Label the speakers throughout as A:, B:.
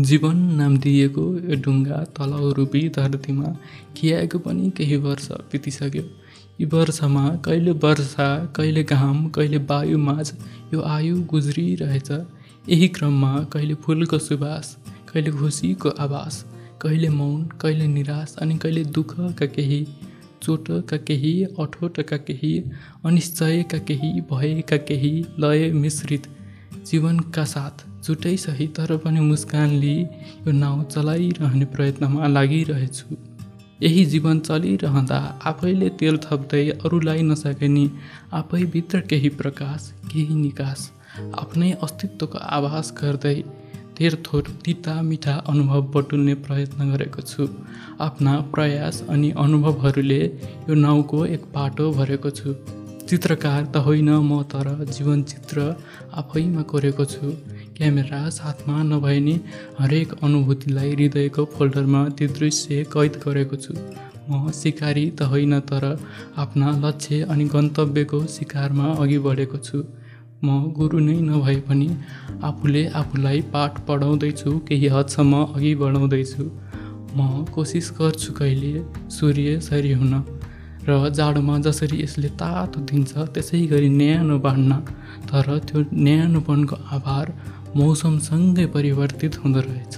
A: जीवन नाम दिएको यो ढुङ्गा तलाउ रूपी धरतीमा खियाएको पनि केही वर्ष बितिसक्यो। यी वर्षमा कहिले वर्षा कहिले घाम कहिले वायु माझ यो आयु गुज्रिरहेछ। यही क्रममा कहिले फुलको सुवास कहिले खुसीको आवास कहिले मौन कहिले निराश अनि कहिले दुःखका केही चोटका केही अठोटका केही अनिश्चयका केही भएका केही लय मिश्रित जीवनका साथ छुट्टै सही तर पनि मुस्कान लिई यो नाउँ चलाइरहने प्रयत्नमा लागिरहेछु। यही जीवन चलिरहँदा आफैले तेल थप्दै अरूलाई नसकेनी आफैभित्र केही प्रकाश केही निकास आफ्नै अस्तित्वको आभास गर्दै धेर थोर तिता मिठा अनुभव बटुल्ने प्रयत्न गरेको छु। आफ्ना प्रयास अनि अनुभवहरूले यो नाउँको एक पाटो भरेको छु। चित्रकार त होइन म तर जीवन चित्र आफैमा कोरेको छु। क्यामेरा साथमा नभए नि हरेक अनुभूतिलाई हृदयको फोल्डरमा त्यो दृश्य कैद गरेको छु। म सिकारी त होइन तर आफ्ना लक्ष्य अनि गन्तव्यको शिकारमा अघि बढेको छु। म गुरु नै नभए पनि आफूले आफूलाई पाठ पढाउँदैछु केही हदसम्म अघि बढाउँदैछु। म कोसिस गर्छु कहिले सूर्य सरी हुन। र जाडोमा जसरी यसले तातो दिन्छ त्यसै गरी न्यानो बाँड्न। तर त्यो न्यानोपनको आभार मौसमसँगै परिवर्तित हुँदो रहेछ।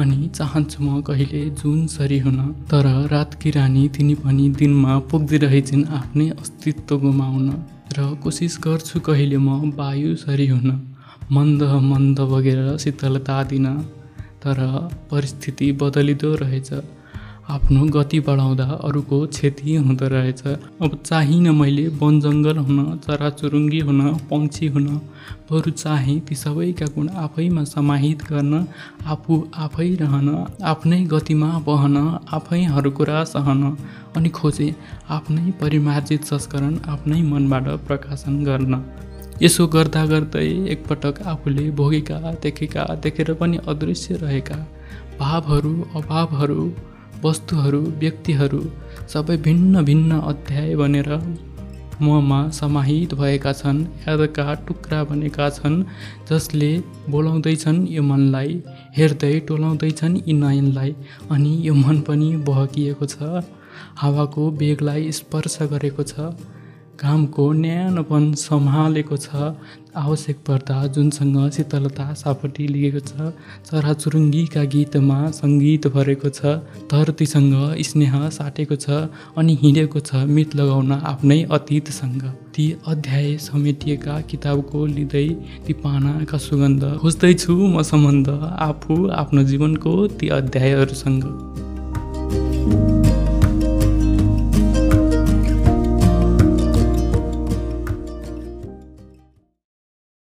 A: अनि चाहन्छु म कहिले जुन सरी हुन तर रातकी रानी तिनी पनि दिनमा पुग्दिरहेछन् आफ्नै अस्तित्व गुमाउन। र कोसिस गर्छु कहिले म वायु सरी हुन मन्द मन्द बगेर शीतलता दिन। तर परिस्थिति बदलिँदो रहेछ। आफ्नो गति बढाउँदा अरूको क्षति हुँदो रहेछ। अब चाहिनँ मैले वन जङ्गल हुन चराचुरुङ्गी हुन पङ्क्षी हुन। बरु चाहे ती सबैका गुण आफैमा समाहित गर्न आफू आफै रहन आफ्नै गतिमा बहन आफै कुरा सहन अनि खोजे आफ्नै परिमार्जित संस्करण आफ्नै मनबाट प्रकाशन गर्न। यसो गर्दा गर्दै एकपटक आफूले भोगेका देखेका देखेर पनि अदृश्य रहेका। भावहरू अभावहरू वस्तुहरू व्यक्तिहरू सबै भिन्न भिन्न अध्याय बनेर ममा समाहित भएका छन् यादका टुक्रा बनेका छन् जसले बोलाउँदैछन् यो मनलाई हेर्दै टोलाउँदैछन् यी नयनलाई अनि यो मन पनि बहकिएको छ हावाको बेगलाई स्पर्श गरेको छ। घामको न्यानोपन सम्हालेको छ। आवश्यक पर्दा जुनसँग शीतलता सापटी लिएको छ चराचुरुङ्गीका गीतमा सङ्गीत भरेको छ धरतीसँग स्नेह साटेको छ अनि हिँडेको छ मित लगाउन आफ्नै अतीतसँग। ती अध्याय समेटिएका किताबको लिँदै ती पानाका सुगन्ध खोज्दैछु म सम्बन्ध आफू आफ्नो जीवनको ती अध्यायहरूसँग।